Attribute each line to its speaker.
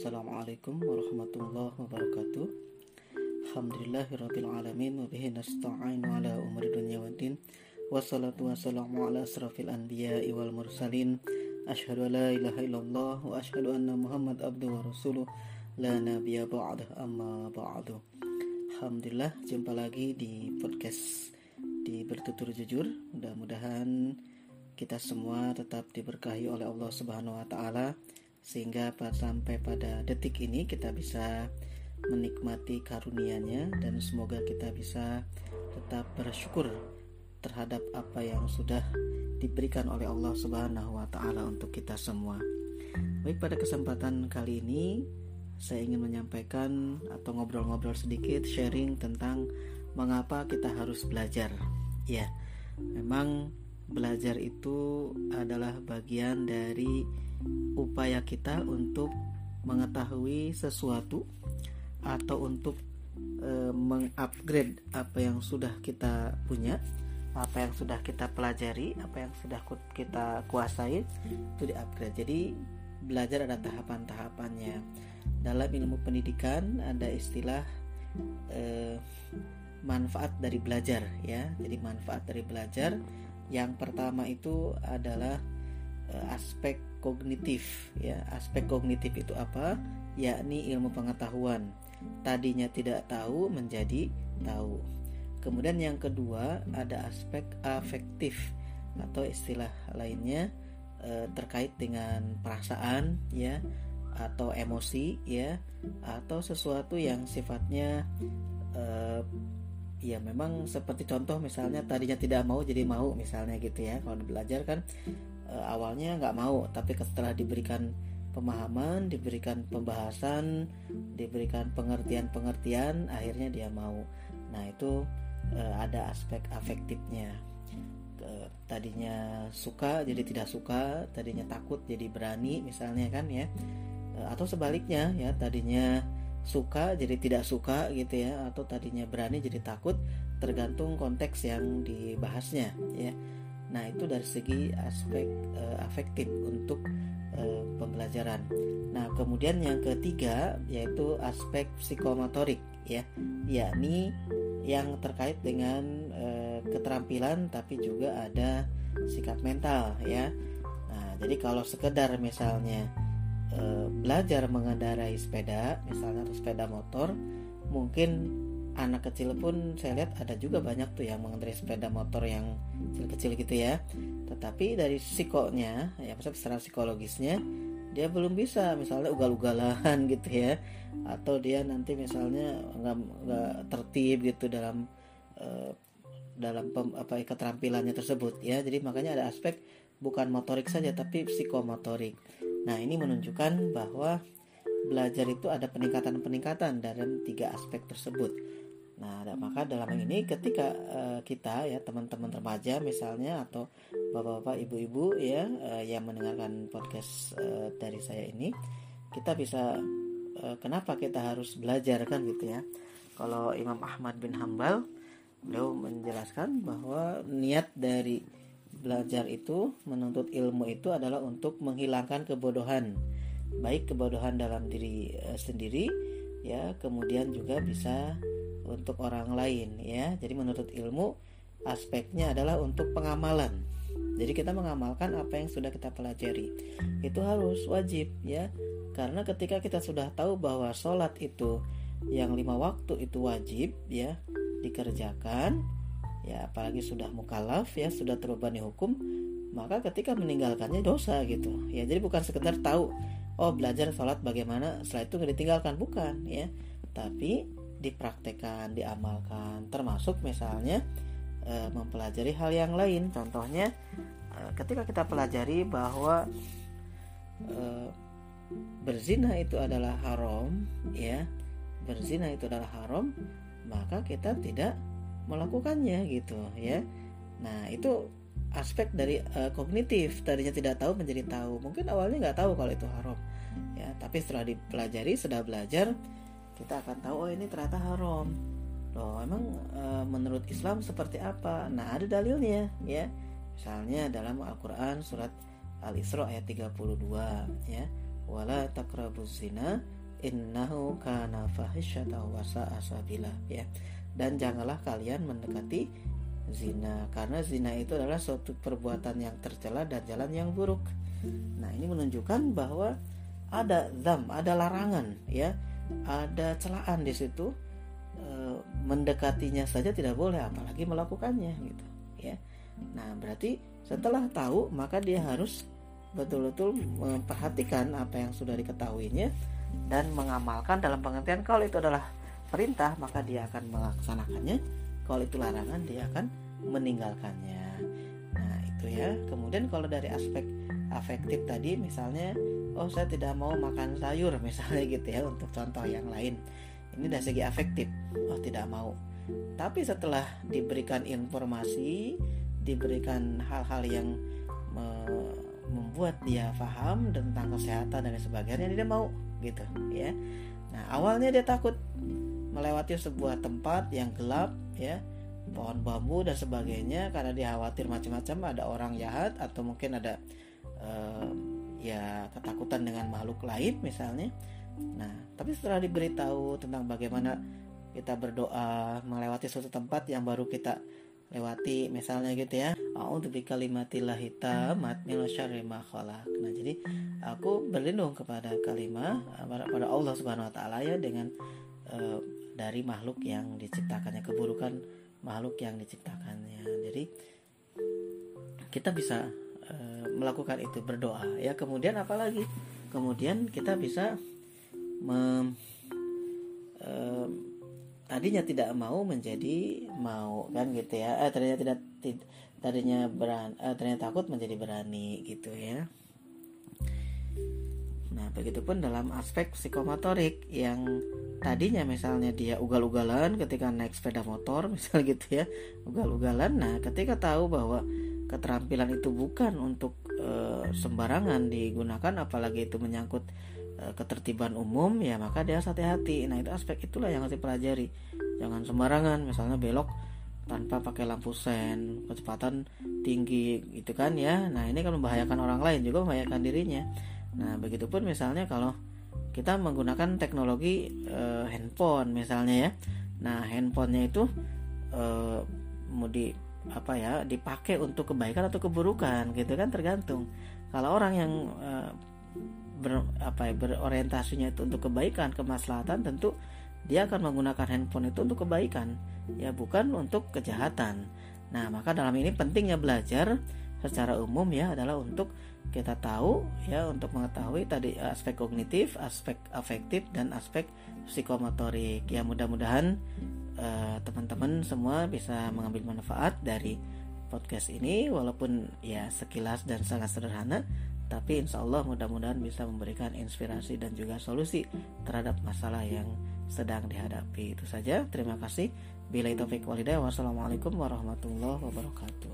Speaker 1: Assalamualaikum warahmatullahi wabarakatuh. Alhamdulillahirrabbilalamin Wabihi nasta'in ala umri dunia wa din. Wassalatu wassalamu ala asrafil anbiya wal mursalin. Ashhadu la ilaha illallah Wa ashhadu anna muhammad abdu wa rasuluh. La nabiya ba'dah amma ba'du. Alhamdulillah jumpa lagi di podcast di Bertutur Jujur. Mudah-mudahan kita semua tetap diberkahi oleh Allah Subhanahu wa taala sehingga sampai pada detik ini kita bisa menikmati karunia-Nya dan semoga kita bisa tetap bersyukur terhadap apa yang sudah diberikan oleh Allah Subhanahu wa taala untuk kita semua. Baik pada kesempatan kali ini saya ingin menyampaikan atau ngobrol-ngobrol sedikit sharing tentang mengapa kita harus belajar. Ya, memang belajar itu adalah bagian dari upaya kita untuk mengetahui sesuatu atau untuk e, mengupgrade apa yang sudah kita punya, apa yang sudah kita pelajari, apa yang sudah kita kuasai itu di-upgrade. Jadi belajar ada tahapan-tahapannya. Dalam ilmu pendidikan ada istilah e, manfaat dari belajar ya. Jadi manfaat dari belajar yang pertama itu adalah Eh, aspek kognitif ya. Aspek kognitif itu apa? Yakni ilmu pengetahuan. Tadinya tidak tahu menjadi tahu. Kemudian yang kedua ada aspek afektif atau istilah lainnya e, terkait dengan perasaan ya atau emosi ya atau sesuatu yang sifatnya e, ya memang seperti contoh misalnya tadinya tidak mau jadi mau misalnya gitu ya. Kalau belajar kan e, awalnya nggak mau tapi setelah diberikan pemahaman diberikan pembahasan diberikan pengertian-pengertian akhirnya dia mau. Nah itu e, ada aspek afektifnya. E, tadinya suka jadi tidak suka tadinya takut jadi berani misalnya kan ya. Atau sebaliknya ya tadinya suka jadi tidak suka gitu ya atau tadinya berani jadi takut tergantung konteks yang dibahasnya ya. Nah itu dari segi aspek uh, afektif untuk uh, pembelajaran. Nah kemudian yang ketiga yaitu aspek psikomotorik ya. Yakni yang terkait dengan uh, keterampilan tapi juga ada sikap mental ya. Nah jadi kalau sekedar misalnya e, belajar mengendarai sepeda, misalnya atau sepeda motor, mungkin anak kecil pun saya lihat ada juga banyak tuh yang mengendarai sepeda motor yang kecil-kecil gitu ya. Tetapi dari psikonya, ya maksudnya secara psikologisnya dia belum bisa misalnya ugal-ugalan gitu ya. Atau dia nanti misalnya nggak tertib gitu dalam uh, dalam pem, apa keterampilannya tersebut ya. Jadi makanya ada aspek bukan motorik saja tapi psikomotorik Nah, ini menunjukkan bahwa belajar itu ada peningkatan-peningkatan dalam tiga aspek tersebut. Nah, maka dalam ini ketika uh, kita ya teman-teman remaja misalnya atau bapak-bapak, ibu-ibu ya uh, yang mendengarkan podcast uh, dari saya ini, kita bisa uh, kenapa kita harus belajar kan gitu ya. Kalau Imam Ahmad bin Hambal beliau menjelaskan bahwa niat dari belajar itu menuntut ilmu itu adalah untuk menghilangkan kebodohan. Baik kebodohan dalam diri e, sendiri ya kemudian juga bisa untuk orang lain ya. Jadi menuntut ilmu aspeknya adalah untuk pengamalan. Jadi kita mengamalkan apa yang sudah kita pelajari. Itu harus wajib ya. Karena ketika kita sudah tahu bahwa sholat itu yang lima waktu itu wajib ya dikerjakan ya apalagi sudah mukalaf ya sudah terbebani hukum maka ketika meninggalkannya dosa gitu. Ya jadi bukan sekedar tahu oh belajar sholat bagaimana setelah itu nggak ditinggalkan. Bukan ya. Tapi dipraktekkan diamalkan termasuk misalnya e, mempelajari hal yang lain. Contohnya e, ketika kita pelajari bahwa e, berzina itu adalah haram ya berzina itu adalah haram maka kita tidak melakukannya gitu ya. Nah itu aspek dari uh, kognitif. Tadinya tidak tahu menjadi tahu. Mungkin awalnya nggak tahu kalau itu haram ya. Tapi setelah dipelajari sudah belajar kita akan tahu oh ini ternyata haram. Loh emang uh, menurut Islam seperti apa? Nah ada dalilnya ya. Misalnya dalam Al-Quran surat Al-Isra ayat 32 ya. Wala taqrabuz zina innahu kana fahisyata wa sabila ya dan janganlah kalian mendekati zina karena zina itu adalah suatu perbuatan yang tercela dan jalan yang buruk. Nah ini menunjukkan bahwa ada zam ada larangan ya. Ada celaan di situ e, mendekatinya saja tidak boleh apalagi melakukannya gitu ya. Nah berarti setelah tahu maka dia harus betul-betul memperhatikan apa yang sudah diketahuinya dan mengamalkan dalam pengertian kalau itu adalah perintah maka dia akan melaksanakannya. Kalau itu larangan dia akan meninggalkannya. Nah itu ya. Kemudian kalau dari aspek afektif tadi misalnya oh saya tidak mau makan sayur misalnya gitu ya untuk contoh yang lain. Ini dari segi afektif. Oh tidak mau. Tapi setelah diberikan informasi diberikan hal-hal yang membuat dia paham tentang kesehatan dan sebagainya dia mau gitu ya. Nah awalnya dia takut melewati sebuah tempat yang gelap ya pohon bambu dan sebagainya karena dia khawatir macam-macam ada orang jahat atau mungkin ada uh, ya ketakutan dengan makhluk lain misalnya. Nah tapi setelah diberitahu tentang bagaimana kita berdoa melewati suatu tempat yang baru kita lewati misalnya gitu ya. A'udzu bikalimatillahi tammat min syarri ma khalaq. Nah, jadi aku berlindung kepada kalimat pada Allah Subhanahu wa taala ya dengan uh, dari makhluk yang diciptakannya keburukan makhluk yang diciptakannya. Jadi kita bisa uh, melakukan itu berdoa ya. Kemudian apalagi? Kemudian kita bisa mem, uh, tadinya tidak mau menjadi mau kan gitu ya eh, tadinya tidak tid, tadinya berani eh, tadinya takut menjadi berani gitu ya nah begitupun dalam aspek psikomotorik yang tadinya misalnya dia ugal-ugalan ketika naik sepeda motor misal gitu ya ugal-ugalan. Nah ketika tahu bahwa keterampilan itu bukan untuk e, sembarangan digunakan apalagi itu menyangkut Eh, ketertiban umum ya maka dia hati-hati. Nah itu aspek itulah yang harus dipelajari. Jangan sembarangan misalnya belok tanpa pakai lampu sen kecepatan tinggi gitu kan ya. Nah ini kan membahayakan orang lain juga membahayakan dirinya. Nah begitupun misalnya kalau kita menggunakan teknologi e, handphone misalnya ya. Nah handphonenya itu e, mau di apa ya dipakai untuk kebaikan atau keburukan gitu kan tergantung. Kalau orang yang e, ber, apa ya, berorientasinya itu untuk kebaikan, kemaslahatan, tentu dia akan menggunakan handphone itu untuk kebaikan, ya bukan untuk kejahatan. Nah, maka dalam ini pentingnya belajar secara umum ya adalah untuk kita tahu ya untuk mengetahui tadi aspek kognitif, aspek afektif dan aspek psikomotorik. Ya mudah-mudahan eh, teman-teman semua bisa mengambil manfaat dari podcast ini walaupun ya sekilas dan sangat sederhana tapi insya Allah mudah-mudahan bisa memberikan inspirasi dan juga solusi terhadap masalah yang sedang dihadapi. Itu saja. Terima kasih. Bila itu walidaya wassalamualaikum warahmatullahi wabarakatuh